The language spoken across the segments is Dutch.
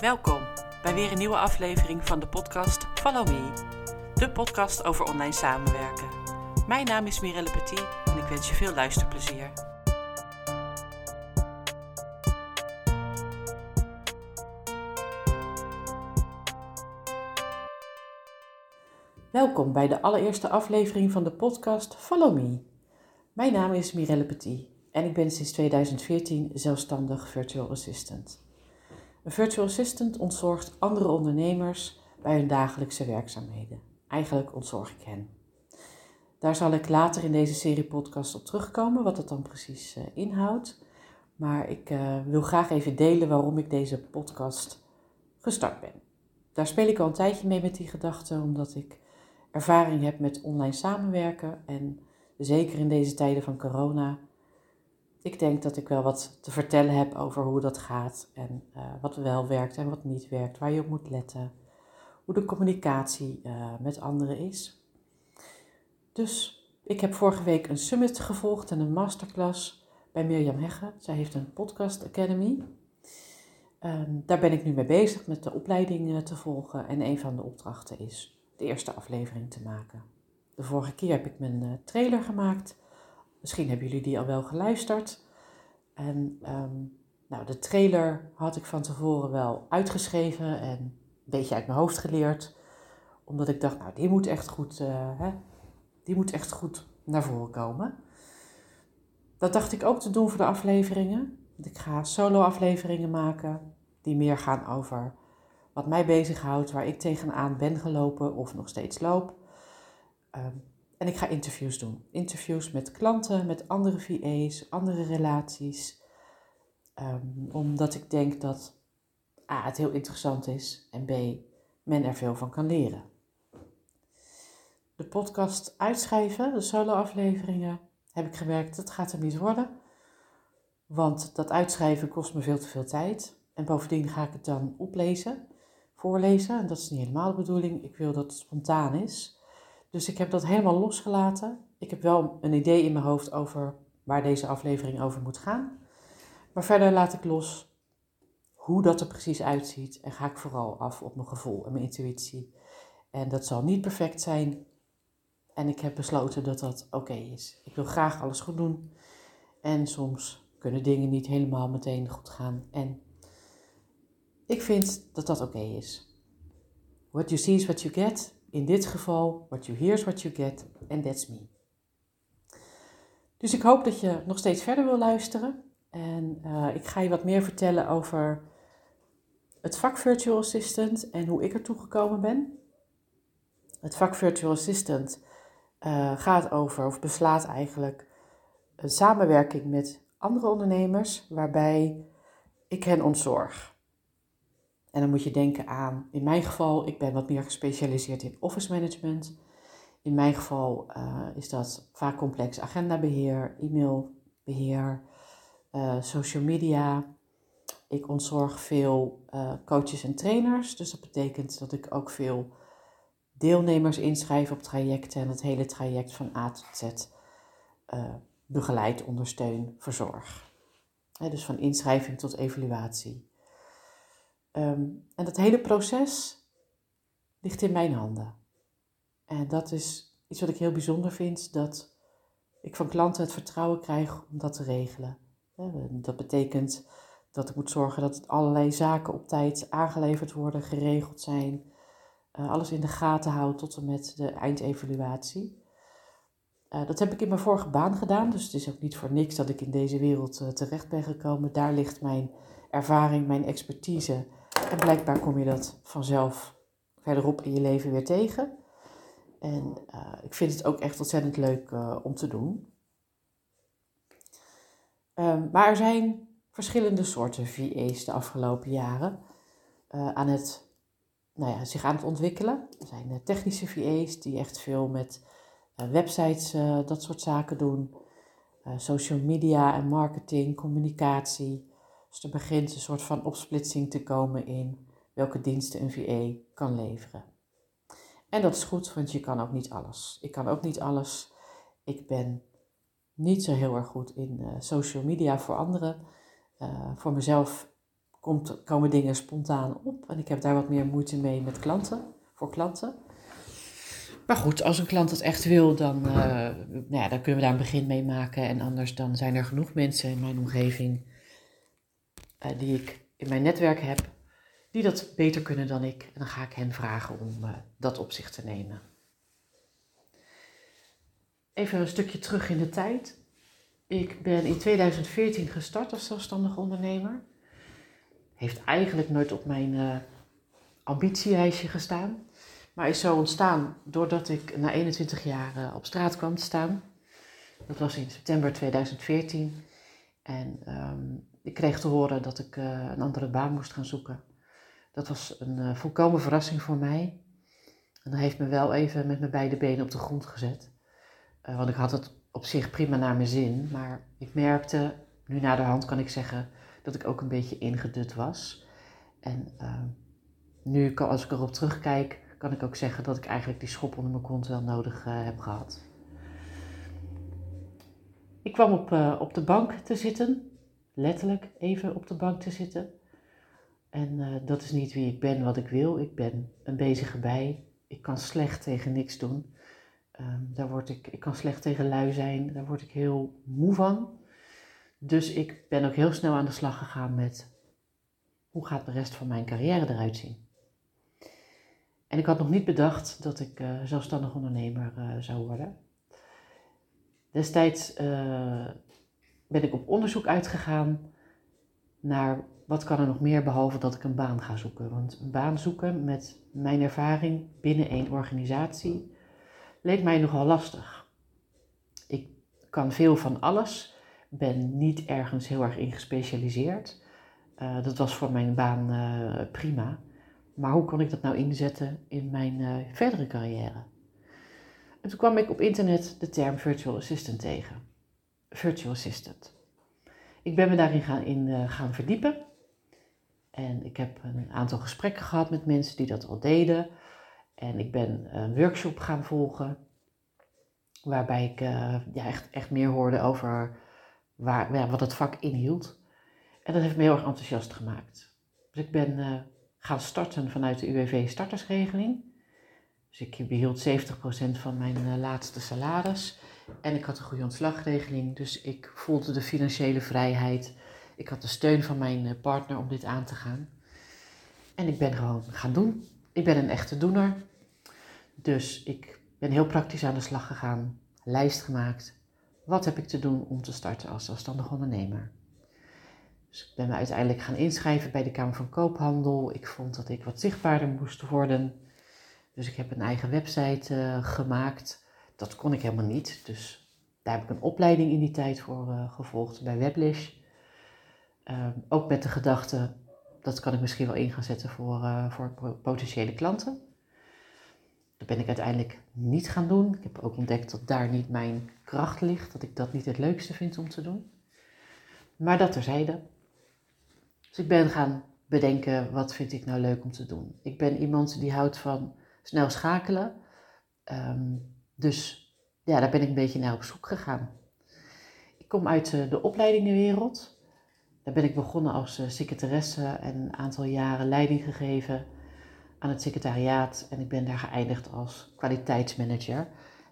Welkom bij weer een nieuwe aflevering van de podcast Follow Me, de podcast over online samenwerken. Mijn naam is Mirelle Petit en ik wens je veel luisterplezier. Welkom bij de allereerste aflevering van de podcast Follow Me. Mijn naam is Mirelle Petit en ik ben sinds 2014 zelfstandig virtual assistant. Een virtual assistant ontzorgt andere ondernemers bij hun dagelijkse werkzaamheden. Eigenlijk ontzorg ik hen. Daar zal ik later in deze serie podcast op terugkomen, wat het dan precies uh, inhoudt. Maar ik uh, wil graag even delen waarom ik deze podcast gestart ben. Daar speel ik al een tijdje mee met die gedachte, omdat ik ervaring heb met online samenwerken. En zeker in deze tijden van corona ik denk dat ik wel wat te vertellen heb over hoe dat gaat en uh, wat wel werkt en wat niet werkt, waar je op moet letten, hoe de communicatie uh, met anderen is. Dus ik heb vorige week een summit gevolgd en een masterclass bij Mirjam Hegge. Zij heeft een podcast academy. Um, daar ben ik nu mee bezig met de opleiding uh, te volgen en een van de opdrachten is de eerste aflevering te maken. De vorige keer heb ik mijn trailer gemaakt Misschien hebben jullie die al wel geluisterd. En um, nou, de trailer had ik van tevoren wel uitgeschreven en een beetje uit mijn hoofd geleerd. Omdat ik dacht, nou, die moet echt goed, uh, hè, die moet echt goed naar voren komen. Dat dacht ik ook te doen voor de afleveringen. Ik ga solo-afleveringen maken die meer gaan over wat mij bezighoudt, waar ik tegenaan ben gelopen of nog steeds loop. Um, en ik ga interviews doen. Interviews met klanten, met andere VA's, andere relaties. Um, omdat ik denk dat A, het heel interessant is en B, men er veel van kan leren. De podcast uitschrijven, de solo-afleveringen, heb ik gemerkt, dat gaat er niet worden. Want dat uitschrijven kost me veel te veel tijd. En bovendien ga ik het dan oplezen, voorlezen. En dat is niet helemaal de bedoeling. Ik wil dat het spontaan is. Dus ik heb dat helemaal losgelaten. Ik heb wel een idee in mijn hoofd over waar deze aflevering over moet gaan. Maar verder laat ik los hoe dat er precies uitziet en ga ik vooral af op mijn gevoel en mijn intuïtie. En dat zal niet perfect zijn. En ik heb besloten dat dat oké is. Ik wil graag alles goed doen. En soms kunnen dingen niet helemaal meteen goed gaan. En ik vind dat dat oké is. What you see is what you get. In dit geval, what you hear is what you get, and that's me. Dus ik hoop dat je nog steeds verder wil luisteren. En uh, ik ga je wat meer vertellen over het vak Virtual Assistant en hoe ik ertoe gekomen ben. Het vak Virtual Assistant uh, gaat over, of beslaat eigenlijk, een samenwerking met andere ondernemers waarbij ik hen ontzorg. En dan moet je denken aan, in mijn geval, ik ben wat meer gespecialiseerd in office management. In mijn geval uh, is dat vaak complex agendabeheer, e-mailbeheer, uh, social media. Ik ontzorg veel uh, coaches en trainers, dus dat betekent dat ik ook veel deelnemers inschrijf op trajecten en het hele traject van A tot Z begeleid, ondersteun, verzorg. dus van inschrijving tot evaluatie. Um, en dat hele proces ligt in mijn handen. En dat is iets wat ik heel bijzonder vind, dat ik van klanten het vertrouwen krijg om dat te regelen. Dat betekent dat ik moet zorgen dat allerlei zaken op tijd aangeleverd worden, geregeld zijn. Uh, alles in de gaten houden tot en met de eindevaluatie. Uh, dat heb ik in mijn vorige baan gedaan, dus het is ook niet voor niks dat ik in deze wereld uh, terecht ben gekomen. Daar ligt mijn ervaring, mijn expertise en blijkbaar kom je dat vanzelf verderop in je leven weer tegen. En uh, ik vind het ook echt ontzettend leuk uh, om te doen. Um, maar er zijn verschillende soorten VA's de afgelopen jaren uh, aan het, nou ja, zich aan het ontwikkelen. Er zijn technische VA's die echt veel met websites, dat soort zaken doen. social media en marketing, communicatie. Dus er begint een soort van opsplitsing te komen in welke diensten een VA kan leveren. En dat is goed, want je kan ook niet alles. Ik kan ook niet alles. Ik ben niet zo heel erg goed in uh, social media voor anderen. Uh, voor mezelf komt, komen dingen spontaan op. En ik heb daar wat meer moeite mee met klanten, voor klanten. Maar goed, als een klant het echt wil, dan, uh, nou ja, dan kunnen we daar een begin mee maken. En anders dan zijn er genoeg mensen in mijn omgeving die ik in mijn netwerk heb, die dat beter kunnen dan ik. En dan ga ik hen vragen om uh, dat op zich te nemen. Even een stukje terug in de tijd. Ik ben in 2014 gestart als zelfstandig ondernemer. Heeft eigenlijk nooit op mijn ambitielijstje gestaan. Maar is zo ontstaan doordat ik na 21 jaar eh, op straat kwam te staan. Dat was in september 2014. En um, ik kreeg te horen dat ik uh, een andere baan moest gaan zoeken. Dat was een uh, volkomen verrassing voor mij. En dat heeft me wel even met mijn beide benen op de grond gezet. Uh, want ik had het op zich prima naar mijn zin. Maar ik merkte, nu na de hand kan ik zeggen, dat ik ook een beetje ingedut was. En ehm, nu, als ik erop terugkijk, kan ik ook zeggen dat ik eigenlijk die schop onder mijn kont wel nodig heb gehad. Ik kwam op, op de bank te zitten, letterlijk even op de bank te zitten. En uh, dat is niet wie ik ben, wat ik wil. Ik ben een bezige bij. Ik kan slecht tegen niks doen. Um, daar word ik, ik kan slecht tegen lui zijn. Daar word ik heel moe van. Dus ik ben ook heel snel aan de slag gegaan met hoe gaat de rest van mijn carrière eruit zien. En ik had nog niet bedacht dat ik uh, zelfstandig ondernemer uh, zou worden. Destijds ben ik op onderzoek uitgegaan naar wat kan er nog meer behalve dat ik een baan ga zoeken. Want een baan zoeken met mijn ervaring binnen één organisatie leek mij nogal lastig. Ik kan veel van alles, ben niet ergens heel erg in gespecialiseerd. dat was voor mijn baan prima. Maar hoe kon ik dat nou inzetten in mijn uh, verdere carrière? En toen kwam ik op internet de term virtual assistant tegen. Virtual assistant. Ik ben me daarin gaan, in, uh, gaan verdiepen. En ik heb een aantal gesprekken gehad met mensen die dat al deden. En ik ben een workshop gaan volgen. Waarbij ik ja, echt, echt meer hoorde over waar, ja, wat het vak inhield. En dat heeft me heel erg enthousiast gemaakt. Dus ik ben gaan starten vanuit de UWV startersregeling. Dus ik behield 70% van mijn laatste salaris. En ik had een goede ontslagregeling, dus ik voelde de financiële vrijheid. Ik had de steun van mijn uh, partner om dit aan te gaan. En ik ben gewoon gaan doen. Ik ben een echte doener. Dus ik ben heel praktisch aan de slag gegaan, lijst gemaakt. Wat heb ik te doen om te starten als zelfstandig ondernemer? Dus ik ben me uiteindelijk gaan inschrijven bij de Kamer van Koophandel. Ik vond dat ik wat zichtbaarder moest worden. Dus ik heb een eigen website uh, gemaakt. Dat kon ik helemaal niet. Dus daar heb ik een opleiding in die tijd voor uh, gevolgd bij Weblish. Uh, ook met de gedachte, dat kan ik misschien wel in gaan zetten voor, uh, voor potentiële klanten. Dat ben ik uiteindelijk niet gaan doen. Ik heb ook ontdekt dat daar niet mijn kracht ligt. Dat ik dat niet het leukste vind om te doen. Maar dat terzijde. Dus ik ben gaan bedenken, wat vind ik nou leuk om te doen? Ik ben iemand die houdt van snel schakelen. Um, dus ja, daar ben ik een beetje naar op zoek gegaan. Ik kom uit uh, de opleidingenwereld. Daar ben ik begonnen als uh, secretaresse en een aantal jaren leiding gegeven aan het secretariaat. En ik ben daar geëindigd als kwaliteitsmanager.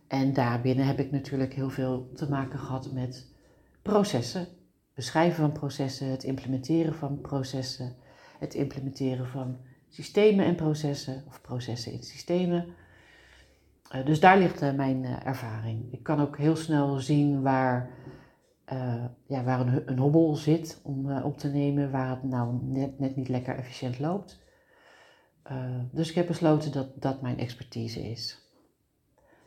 En daarbinnen heb ik natuurlijk heel veel te maken gehad met processen, beschrijven van processen, het implementeren van processen, het implementeren van systemen en processen of processen in systemen. Uh, dus daar ligt uh, mijn uh, ervaring. Ik kan ook heel snel zien waar, ja, waar een, een, hobbel zit om op te nemen, waar het nou net, net niet lekker efficiënt loopt. dus ik heb besloten dat dat mijn expertise is.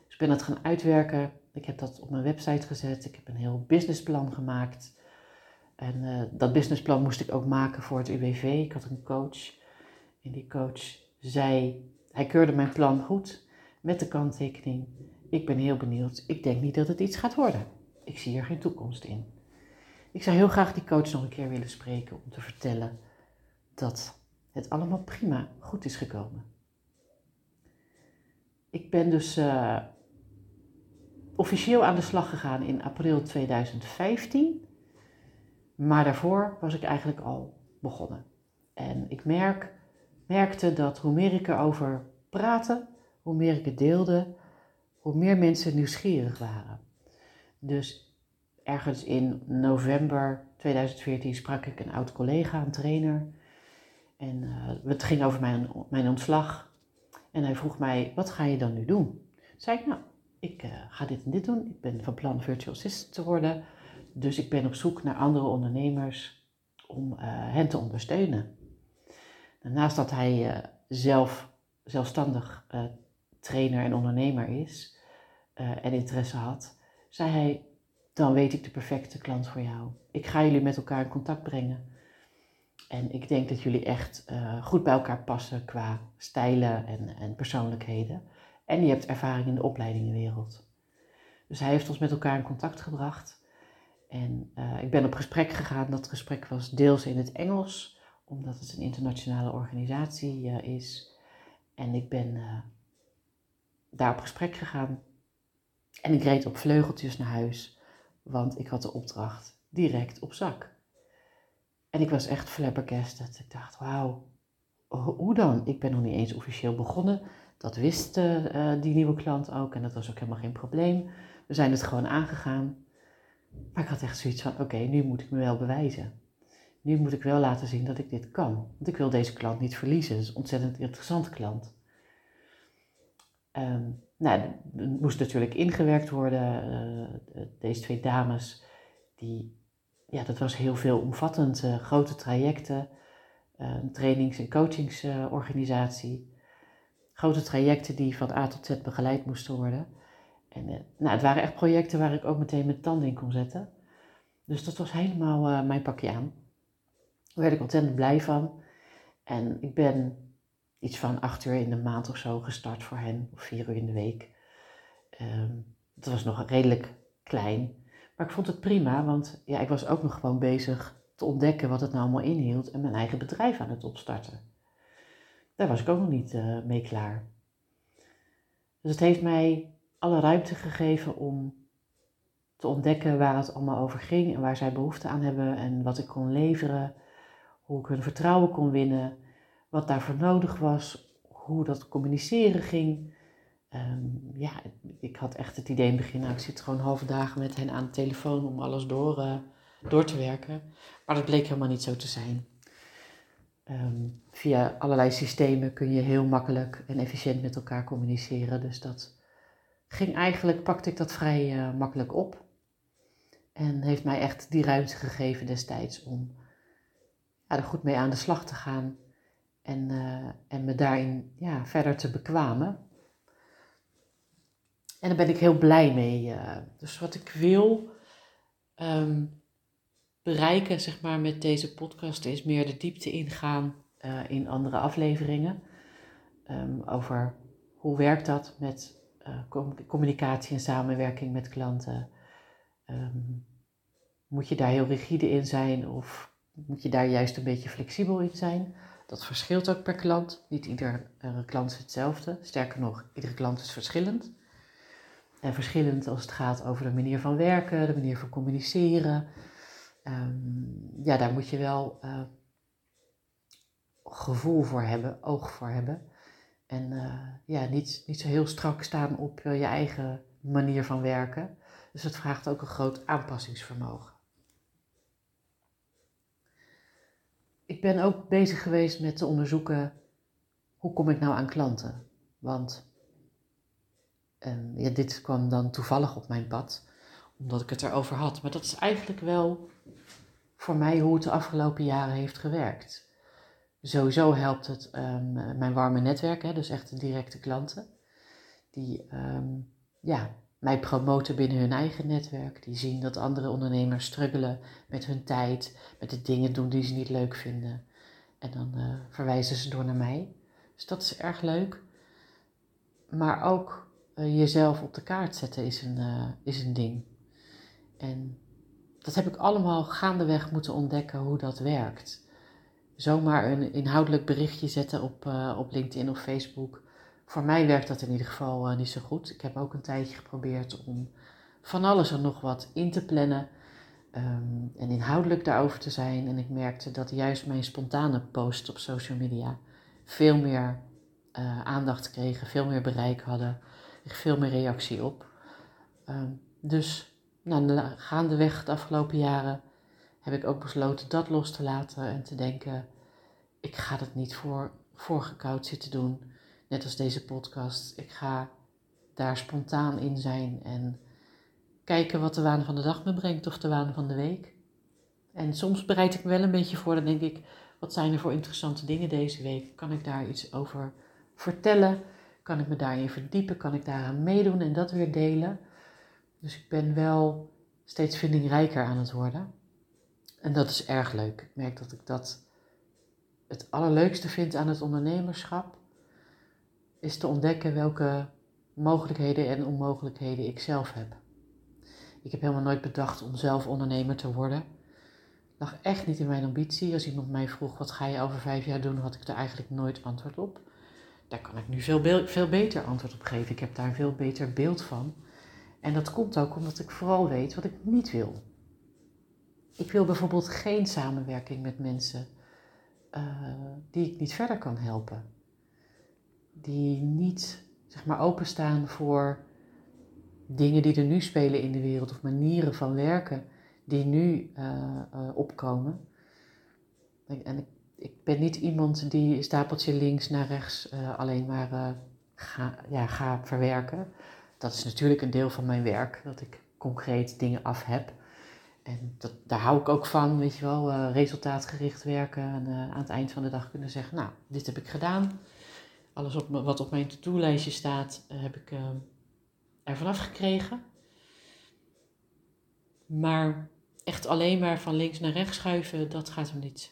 Dus ik ben dat gaan uitwerken. Ik heb dat op mijn website gezet. Ik heb een heel businessplan gemaakt. En dat businessplan moest ik ook maken voor het UWV. Ik had een coach. En die coach zei, hij keurde mijn plan goed met de kanttekening. Ik ben heel benieuwd. Ik denk niet dat het iets gaat worden. Ik zie er geen toekomst in. Ik zou heel graag die coach nog een keer willen spreken om te vertellen dat het allemaal prima goed is gekomen. Ik ben dus uh, officieel aan de slag gegaan in april 2015. Maar daarvoor was ik eigenlijk al begonnen. En ik merk, merkte dat hoe meer ik erover praatte, hoe meer ik het deelde, hoe meer mensen nieuwsgierig waren. Dus ergens in november 2014 sprak ik een oud collega, een trainer. En uh, het ging over mijn, mijn ontslag. En hij vroeg mij, wat ga je dan nu doen? Toen zei ik, nou, ik uh, ga dit en dit doen. Ik ben van plan virtual assistant te worden. Dus ik ben op zoek naar andere ondernemers om uh, hen te ondersteunen. Naast dat hij zelf zelfstandig trainer en ondernemer is en interesse had, zei hij, dan weet ik de perfecte klant voor jou. Ik ga jullie met elkaar in contact brengen. En ik denk dat jullie echt uh, goed bij elkaar passen qua stijlen en, en persoonlijkheden. En je hebt ervaring in de opleidingenwereld. Dus hij heeft ons met elkaar in contact gebracht. En uh, ik ben op gesprek gegaan. Dat gesprek was deels in het Engels, omdat het een internationale organisatie is. En ik ben daar op gesprek gegaan. En ik reed op vleugeltjes naar huis, want ik had de opdracht direct op zak. En ik was echt flabbergasted. Ik dacht, wauw, hoe dan? Ik ben nog niet eens officieel begonnen. Dat wist uh, die nieuwe klant ook en dat was ook helemaal geen probleem. We zijn het gewoon aangegaan. Maar ik had echt zoiets van, oké, nu moet ik me wel bewijzen. Nu moet ik wel laten zien dat ik dit kan. Want ik wil deze klant niet verliezen. Het is een ontzettend interessante klant. Um, nou, er moest natuurlijk ingewerkt worden. Uh, deze twee dames, die ja, dat was heel veel omvattend. Uh, grote trajecten, uh, trainings- en coachingsorganisatie. grote trajecten die van A tot Z begeleid moesten worden. En nou, het waren echt projecten waar ik ook meteen mijn tanden in kon zetten. Dus dat was helemaal mijn pakje aan. Daar werd ik ontzettend blij van. En ik ben iets van acht uur in de maand of zo gestart voor hen, of vier uur in de week. Um, dat was nog redelijk klein. Maar ik vond het prima, want ja, ik was ook nog gewoon bezig te ontdekken wat het nou allemaal inhield en mijn eigen bedrijf aan het opstarten. Daar was ik ook nog niet uh, mee klaar. Dus het heeft mij alle ruimte gegeven om te ontdekken waar het allemaal over ging en waar zij behoefte aan hebben en wat ik kon leveren, hoe ik hun vertrouwen kon winnen, wat daarvoor nodig was, hoe dat communiceren ging. Um, ja, ik had echt het idee in het begin, nou, ik zit gewoon halve dagen met hen aan de telefoon om alles door, uh, door te werken. Maar dat bleek helemaal niet zo te zijn. Um, via allerlei systemen kun je heel makkelijk en efficiënt met elkaar communiceren. Dus dat ging eigenlijk, pakte ik dat vrij uh, makkelijk op. En heeft mij echt die ruimte gegeven destijds om ja, er goed mee aan de slag te gaan. En, uh, en me daarin ja, verder te bekwamen. En daar ben ik heel blij mee. Uh, dus wat ik wil um, bereiken, zeg maar, met deze podcast is meer de diepte ingaan uh, in andere afleveringen. Um, over hoe werkt dat met communicatie en samenwerking met klanten. Um, moet je daar heel rigide in zijn of moet je daar juist een beetje flexibel in zijn? Dat verschilt ook per klant. Niet iedere klant is hetzelfde. Sterker nog, iedere klant is verschillend. En verschillend als het gaat over de manier van werken, de manier van communiceren. Um, ja, daar moet je wel uh, gevoel voor hebben, oog voor hebben. En uh, ja, niet, niet zo heel strak staan op je eigen manier van werken. Dus het vraagt ook een groot aanpassingsvermogen. Ik ben ook bezig geweest met te onderzoeken hoe kom ik nou aan klanten. Want en ja, dit kwam dan toevallig op mijn pad, omdat ik het erover had. Maar dat is eigenlijk wel voor mij hoe het de afgelopen jaren heeft gewerkt. Sowieso helpt het um, mijn warme netwerk, hè, dus echt de directe klanten, die um, ja, mij promoten binnen hun eigen netwerk. Die zien dat andere ondernemers struggelen met hun tijd, met de dingen doen die ze niet leuk vinden. En dan uh, verwijzen ze door naar mij. Dus dat is erg leuk. Maar ook uh, jezelf op de kaart zetten is een, uh, is een ding. En dat heb ik allemaal gaandeweg moeten ontdekken hoe dat werkt. Zomaar een inhoudelijk berichtje zetten op, op LinkedIn of Facebook. Voor mij werkt dat in ieder geval niet zo goed. Ik heb ook een tijdje geprobeerd om van alles en nog wat in te plannen. ehm, en inhoudelijk daarover te zijn. En ik merkte dat juist mijn spontane posts op social media veel meer uh, aandacht kregen, veel meer bereik hadden, veel meer reactie op. Ehm, dus nou, gaandeweg de afgelopen jaren heb ik ook besloten dat los te laten en te denken, ik ga dat niet voor, voorgekoud zitten doen, net als deze podcast. Ik ga daar spontaan in zijn en kijken wat de waan van de dag me brengt of de waan van de week. En soms bereid ik me wel een beetje voor, dan denk ik, wat zijn er voor interessante dingen deze week? Kan ik daar iets over vertellen? Kan ik me daarin verdiepen? Kan ik daaraan meedoen en dat weer delen? Dus ik ben wel steeds vindingrijker aan het worden. En dat is erg leuk. Ik merk dat ik dat het allerleukste vind aan het ondernemerschap. Is te ontdekken welke mogelijkheden en onmogelijkheden ik zelf heb. Ik heb helemaal nooit bedacht om zelf ondernemer te worden. Lag echt niet in mijn ambitie. Als iemand mij vroeg wat ga je over vijf jaar doen, had ik er eigenlijk nooit antwoord op. Daar kan ik nu veel, veel beter antwoord op geven. Ik heb daar een veel beter beeld van. En dat komt ook omdat ik vooral weet wat ik niet wil. Ik wil bijvoorbeeld geen samenwerking met mensen uh, die ik niet verder kan helpen. Die niet zeg maar openstaan voor dingen die er nu spelen in de wereld of manieren van werken die nu uh, uh, opkomen. En ik, ik, ben niet iemand die stapeltje links naar rechts alleen maar ga, ja, ga verwerken. Dat is natuurlijk een deel van mijn werk, dat ik concreet dingen af heb. En dat, daar hou ik ook van, weet je wel, resultaatgericht werken. En aan het eind van de dag kunnen zeggen, nou, dit heb ik gedaan. Alles wat op mijn to-do-lijstje staat, uh, heb ik er vanaf gekregen. Maar echt alleen maar van links naar rechts schuiven, dat gaat hem niet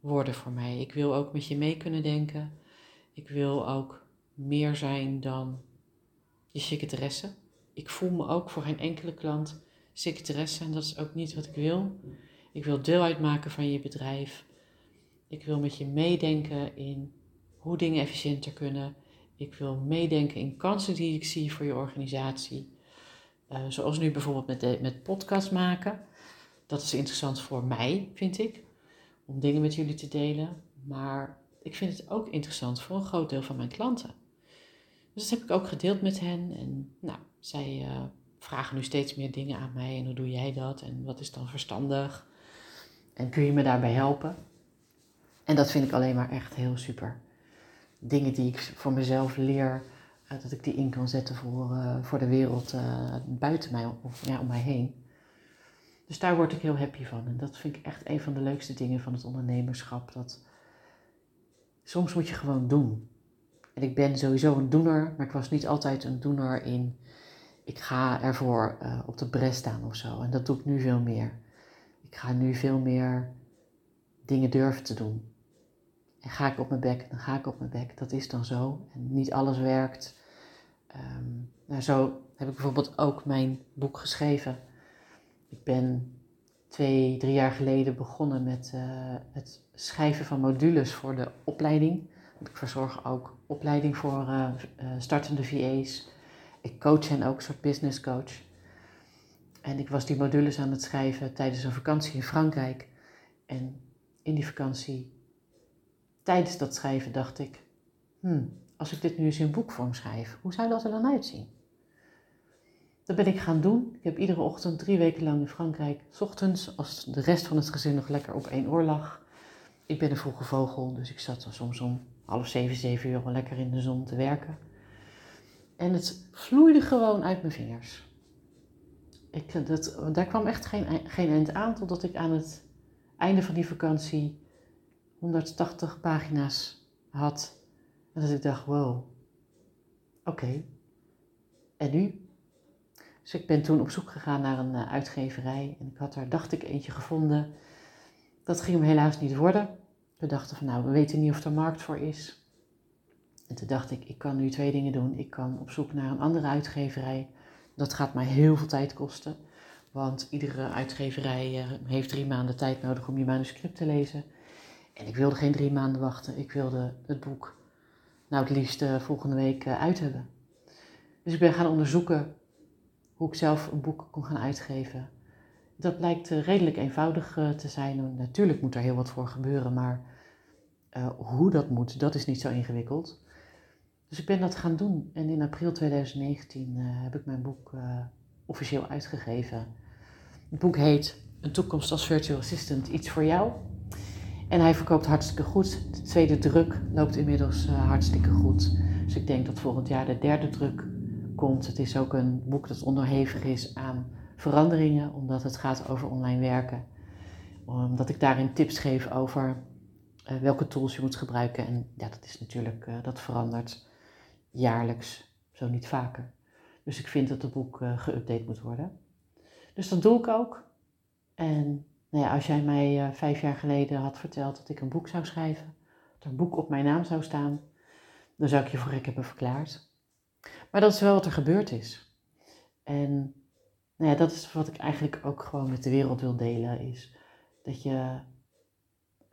worden voor mij. Ik wil ook met je mee kunnen denken. Ik wil ook meer zijn dan je secretaresse. Ik voel me ook voor geen enkele klant secretaresse en dat is ook niet wat ik wil. Ik wil deel uitmaken van je bedrijf. Ik wil met je meedenken in hoe dingen efficiënter kunnen. Ik wil meedenken in kansen die ik zie voor je organisatie. Uh, zoals nu bijvoorbeeld met, met podcast maken. Dat is interessant voor mij, vind ik, om dingen met jullie te delen. Maar ik vind het ook interessant voor een groot deel van mijn klanten. Dus dat heb ik ook gedeeld met hen. En nou, zij uh, vragen nu steeds meer dingen aan mij. En hoe doe jij dat? En wat is dan verstandig? En kun je me daarbij helpen? En dat vind ik alleen maar echt heel super. Dingen die ik voor mezelf leer, uh, dat ik die in kan zetten voor, uh, voor de wereld buiten mij of ja, om mij heen. Dus daar word ik heel happy van. En dat vind ik echt een van de leukste dingen van het ondernemerschap. Dat soms moet je gewoon doen. En ik ben sowieso een doener, maar ik was niet altijd een doener in ik ga ervoor op de bres staan of zo. En dat doe ik nu veel meer. Ik ga nu veel meer dingen durven te doen. En ga ik op mijn bek, dan ga ik op mijn bek. Dat is dan zo. En niet alles werkt. Um, nou, zo heb ik bijvoorbeeld ook mijn boek geschreven. Ik ben twee, drie jaar geleden begonnen met uh, het schrijven van modules voor de opleiding. Ik verzorg ook opleiding voor uh, startende VA's. Ik coach hen ook, een soort business coach. En ik was die modules aan het schrijven tijdens een vakantie in Frankrijk. En in die vakantie, tijdens dat schrijven, dacht ik: hmm, als ik dit nu eens in boekvorm schrijf, hoe zou dat er dan uitzien? Dat ben ik gaan doen. Ik heb iedere ochtend drie weken lang in Frankrijk, ochtends, als de rest van het gezin nog lekker op één oor lag. Ik ben een vroege vogel, dus ik zat soms om half zeven, zeven uur al lekker in de zon te werken. En het vloeide gewoon uit mijn vingers. Ik, dat, daar kwam echt geen, geen eind aan, totdat ik aan het einde van die vakantie 180 pagina's had. En dat ik dacht, wow, oké, en nu? Dus ik ben toen op zoek gegaan naar een eh, uitgeverij en ik had daar, dacht ik, eentje gevonden. Dat ging hem helaas niet worden. We dachten van, nou, we weten niet of er markt voor is. En toen dacht ik, ik kan nu twee dingen doen. Ik kan op zoek naar een andere uitgeverij. Dat gaat mij heel veel tijd kosten. Want iedere uitgeverij eh, heeft drie maanden tijd nodig om je manuscript te lezen. En ik wilde geen drie maanden wachten. Ik wilde het boek nou het liefst uh, volgende week uh, uit hebben. Dus ik ben gaan onderzoeken hoe ik zelf een boek kon gaan uitgeven. dat blijkt redelijk eenvoudig te zijn. Natuurlijk moet er heel wat voor gebeuren, maar hoe dat moet, dat is niet zo ingewikkeld. Dus ik ben dat gaan doen en in april 2019 heb ik mijn boek officieel uitgegeven. Het boek heet Een toekomst als virtual assistant, iets voor jou. En hij verkoopt hartstikke goed. De tweede druk loopt inmiddels uh, hartstikke goed. Dus ik denk dat volgend jaar de derde druk komt. Het is ook een boek dat onderhevig is aan veranderingen, omdat het gaat over online werken. Omdat ik daarin tips geef over uh, welke tools je moet gebruiken. En ja, dat is natuurlijk, uh, dat verandert jaarlijks, zo niet vaker. Dus ik vind dat het boek geüpdate moet worden. Dus dat doe ik ook. En nou ja, als jij mij uh, vijf jaar geleden had verteld dat ik een boek zou schrijven, dat een boek op mijn naam zou staan, dan zou ik je voor gek hebben verklaard. Maar dat is wel wat er gebeurd is. En nou ja, dat is wat ik eigenlijk ook gewoon met de wereld wil delen, is dat je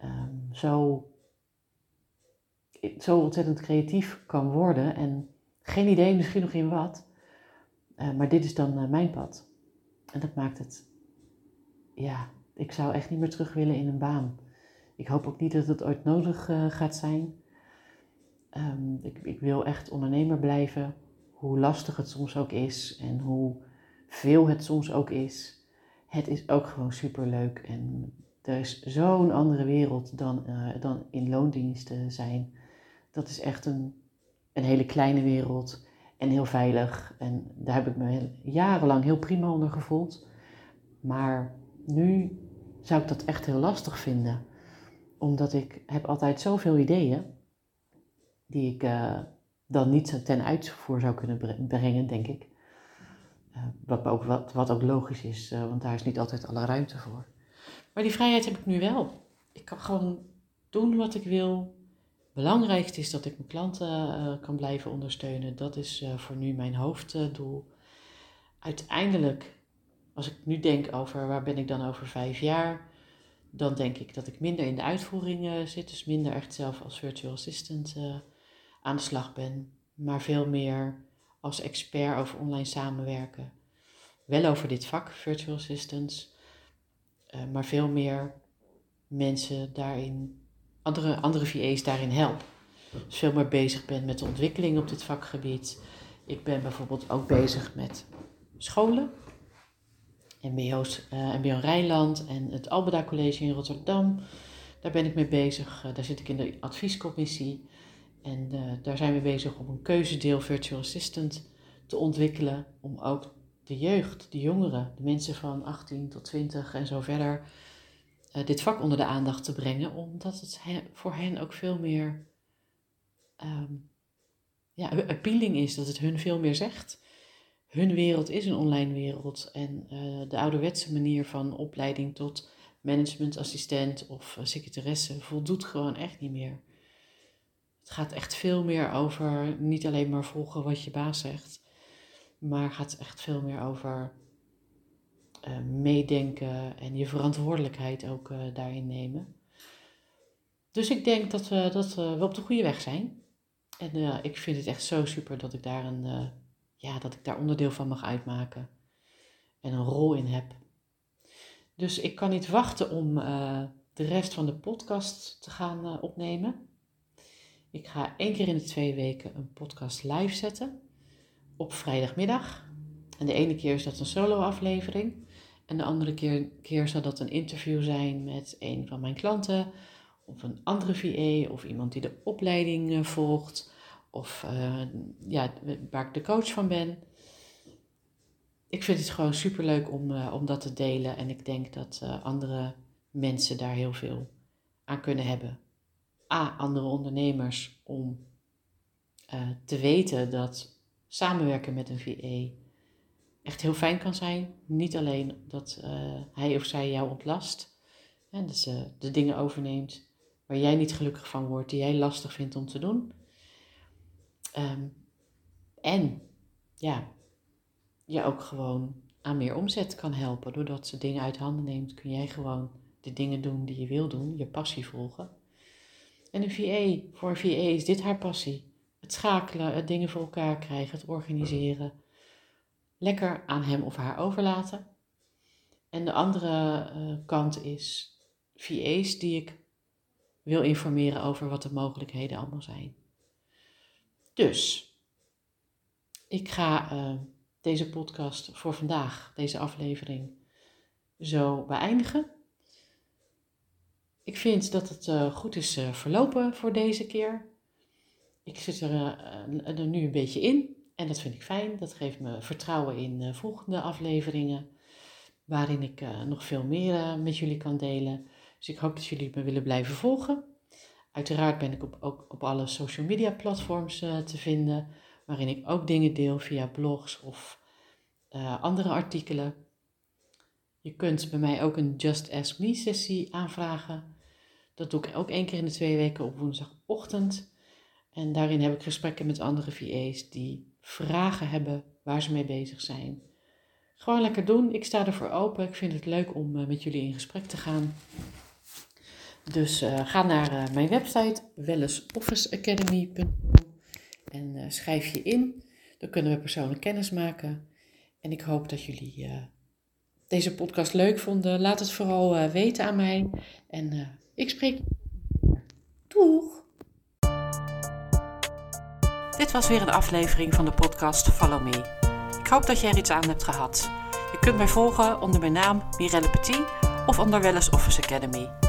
um, zo, ontzettend creatief kan worden en geen idee misschien nog in wat, uh, maar dit is dan uh, mijn pad. En dat maakt het, ja, ik zou echt niet meer terug willen in een baan. Ik hoop ook niet dat het ooit nodig uh, gaat zijn. Um, ik, ik, wil echt ondernemer blijven, hoe lastig het soms ook is en hoe veel het soms ook is. Het is ook gewoon super leuk en er is zo'n andere wereld dan, uh, dan in loondiensten zijn. Dat is echt een, een hele kleine wereld en heel veilig. En daar heb ik me jarenlang heel prima onder gevoeld. Maar nu zou ik dat echt heel lastig vinden. Omdat ik heb altijd zoveel ideeën die ik uh, dan niet ten uitvoer zou kunnen brengen, denk ik. Uh, wat, ook, wat, ook logisch is, uh, want daar is niet altijd alle ruimte voor. Maar die vrijheid heb ik nu wel. Ik kan gewoon doen wat ik wil. Belangrijkste is dat ik mijn klanten kan blijven ondersteunen. Dat is voor nu mijn hoofddoel. Uiteindelijk als ik nu denk over waar ben ik dan over vijf jaar, dan denk ik dat ik minder in de uitvoering uh, zit, dus minder echt zelf als virtual assistant uh, aan de slag ben, maar veel meer als expert over online samenwerken. Wel over dit vak, virtual assistants, uh, maar veel meer mensen daarin, andere, andere VA's daarin help. Dus veel meer bezig ben met de ontwikkeling op dit vakgebied. Ik ben bijvoorbeeld ook bezig met scholen MBO's, uh, eh, MBO Rijnland en het Albeda College in Rotterdam. Daar ben ik mee bezig. Uh, daar zit ik in de adviescommissie. En uh, daar zijn we bezig om een keuzedeel virtual assistant te ontwikkelen. Om ook de jeugd, de jongeren, de mensen van 18 tot 20 en zo verder, dit vak onder de aandacht te brengen. Omdat het voor hen ook veel meer um, ja, appealing is, dat het hun veel meer zegt hun wereld is een online wereld. En uh, de ouderwetse manier van opleiding tot managementassistent of uh, secretaresse voldoet gewoon echt niet meer. Het gaat echt veel meer over niet alleen maar volgen wat je baas zegt, maar gaat echt veel meer over uh, meedenken en je verantwoordelijkheid ook daarin nemen. Dus ik denk dat we, dat we op de goede weg zijn. En ik vind het echt zo super dat ik daar een ja, dat ik daar onderdeel van mag uitmaken en een rol in heb. Dus ik kan niet wachten om uh, de rest van de podcast te gaan uh, opnemen. Ik ga één keer in de twee weken een podcast live zetten op vrijdagmiddag. En de ene keer is dat een solo-aflevering. En de andere keer, keer zal dat een interview zijn met een van mijn klanten, of een andere VA, of iemand die de opleiding uh, volgt, of uh, ja, waar ik de coach van ben. Ik vind het gewoon super leuk om, uh, om dat te delen en ik denk dat uh, andere mensen daar heel veel aan kunnen hebben. A, andere ondernemers om te weten dat samenwerken met een VE echt heel fijn kan zijn. Niet alleen dat hij of zij jou ontlast en dat ze de dingen overneemt waar jij niet gelukkig van wordt, die jij lastig vindt om te doen Um, en ja, je ook gewoon aan meer omzet kan helpen. Doordat ze dingen uit handen neemt, kun jij gewoon de dingen doen die je wil doen, je passie volgen. En een VA, voor een VA is dit haar passie. Het schakelen, het dingen voor elkaar krijgen, het organiseren. Lekker aan hem of haar overlaten. En de andere uh, kant is VA's die ik wil informeren over wat de mogelijkheden allemaal zijn. Dus, ik ga uh, deze podcast voor vandaag, deze aflevering, zo beëindigen. Ik vind dat het uh, goed is uh, verlopen voor deze keer. Ik zit er, er, nu een beetje in en dat vind ik fijn. Dat geeft me vertrouwen in volgende afleveringen, waarin ik nog veel meer met jullie kan delen. Dus ik hoop dat jullie me willen blijven volgen. Uiteraard ben ik op, ook op alle social media platforms te vinden waarin ik ook dingen deel via blogs of uh, andere artikelen. Je kunt bij mij ook een Just Ask Me sessie aanvragen. Dat doe ik ook één keer in de twee weken op woensdagochtend. En daarin heb ik gesprekken met andere VA's die vragen hebben waar ze mee bezig zijn. Gewoon lekker doen. Ik sta ervoor open. Ik vind het leuk om uh, met jullie in gesprek te gaan. Dus uh, ga naar uh, mijn website wellnessofficeacademy.com en uh, schrijf je in. Dan kunnen we persoonlijk kennis maken. En ik hoop dat jullie deze podcast leuk vonden. Laat het vooral weten aan mij. En ik spreek. Doeg! Dit was weer een aflevering van de podcast Follow Me. Ik hoop dat jij er iets aan hebt gehad. Je kunt mij volgen onder mijn naam Mirelle Petit of onder Wellness Office Academy.